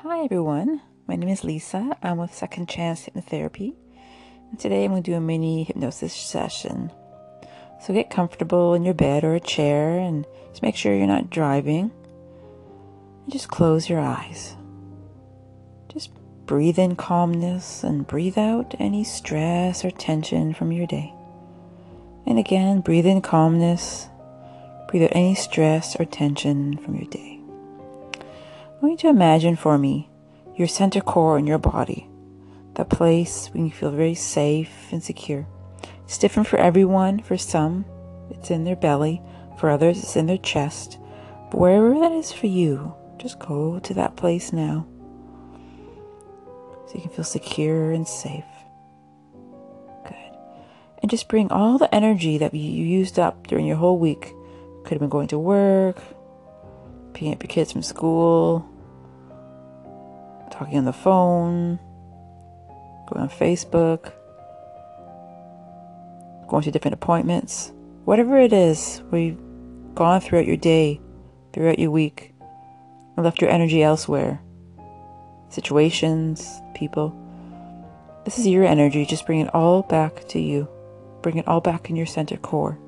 Hi everyone, my name is Lisa. I'm with Second Chance Hypnotherapy, and today I'm going to do a mini hypnosis session. So get comfortable in your bed or a chair and just make sure you're not driving. And just close your eyes. Just breathe in calmness and breathe out any stress or tension from your day. And again, breathe in calmness, breathe out any stress or tension from your day. I want you to imagine for me your center core in your body, the place when you feel very safe and secure. It's different for everyone. For some, it's in their belly. For others, it's in their chest. But wherever that is for you, just go to that place now so you can feel secure and safe. Good. And just bring all the energy that you used up during your whole week. Could have been going to work, picking up your kids from school, talking on the phone, going on Facebook, going to different appointments, whatever it is you've gone throughout your day, throughout your week, and left your energy elsewhere. Situations, people. This is your energy. Just bring it all back to you. Bring it all back in your center core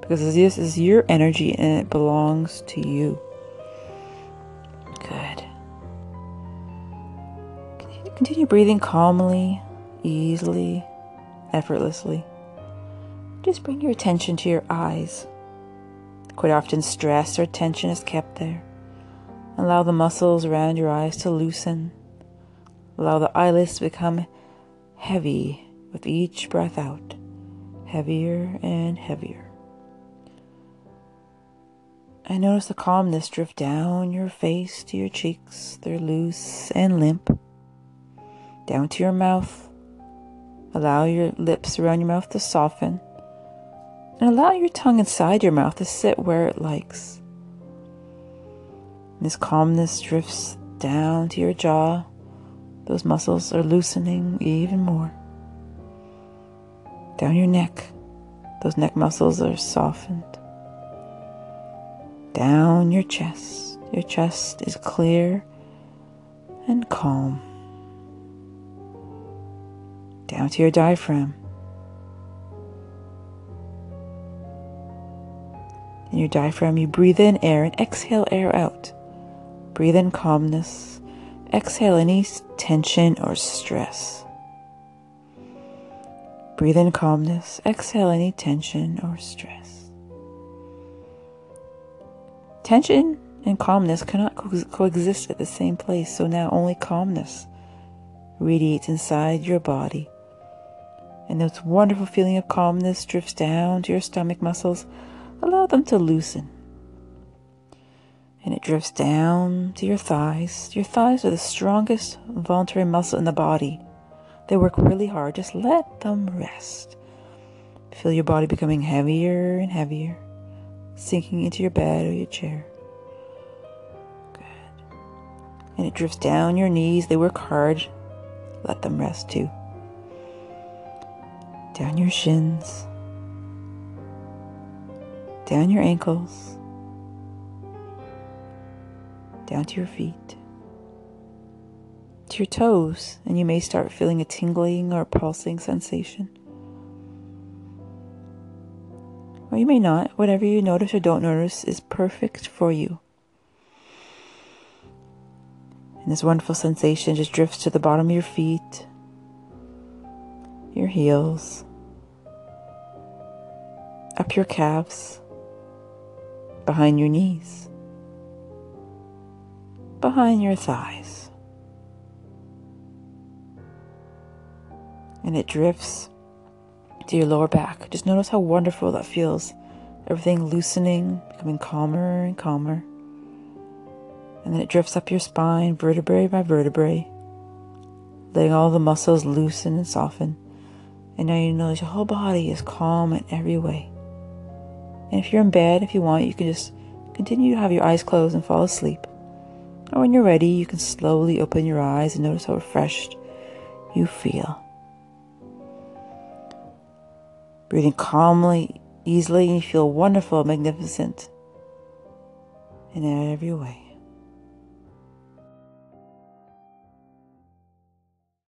because this is your energy and it belongs to you. Continue breathing calmly, easily, effortlessly. Just bring your attention to your eyes. Quite often, stress or tension is kept there. Allow the muscles around your eyes to loosen. Allow the eyelids to become heavy with each breath out, heavier and heavier. I notice the calmness drift down your face to your cheeks. They're loose and limp. Down to your mouth. Allow your lips around your mouth to soften. And allow your tongue inside your mouth to sit where it likes. This calmness drifts down to your jaw. Those muscles are loosening even more. Down your neck. Those neck muscles are softened down your chest. Your chest is clear and calm. Down to your diaphragm. In your diaphragm, you breathe in air and exhale air out. Breathe in calmness. Exhale any tension or stress. Breathe in calmness. Exhale any tension or stress. Tension and calmness cannot co- coexist at the same place, so now only calmness radiates inside your body. And this wonderful feeling of calmness drifts down to your stomach muscles. Allow them to loosen. And it drifts down to your thighs. Your thighs are the strongest voluntary muscle in the body. They work really hard. Just let them rest. Feel your body becoming heavier and heavier sinking into your bed or your chair. Good. And it drifts down your knees. They work hard. Let them rest too. Down your shins. Down your ankles. Down to your feet. To your toes, and you may start feeling a tingling or pulsing sensation. or you may not. Whatever you notice or don't notice is perfect for you. And this wonderful sensation just drifts to the bottom of your feet, your heels, up your calves, behind your knees, behind your thighs. And it drifts to your lower back. Just notice how wonderful that feels. Everything loosening, becoming calmer and calmer. And then it drifts up your spine, vertebrae by vertebrae, letting all the muscles loosen and soften. And now you that your whole body is calm in every way. And if you're in bed, if you want, you can just continue to have your eyes closed and fall asleep. Or when you're ready, you can slowly open your eyes and notice how refreshed you feel. Breathing calmly, easily, you feel wonderful, magnificent in every way.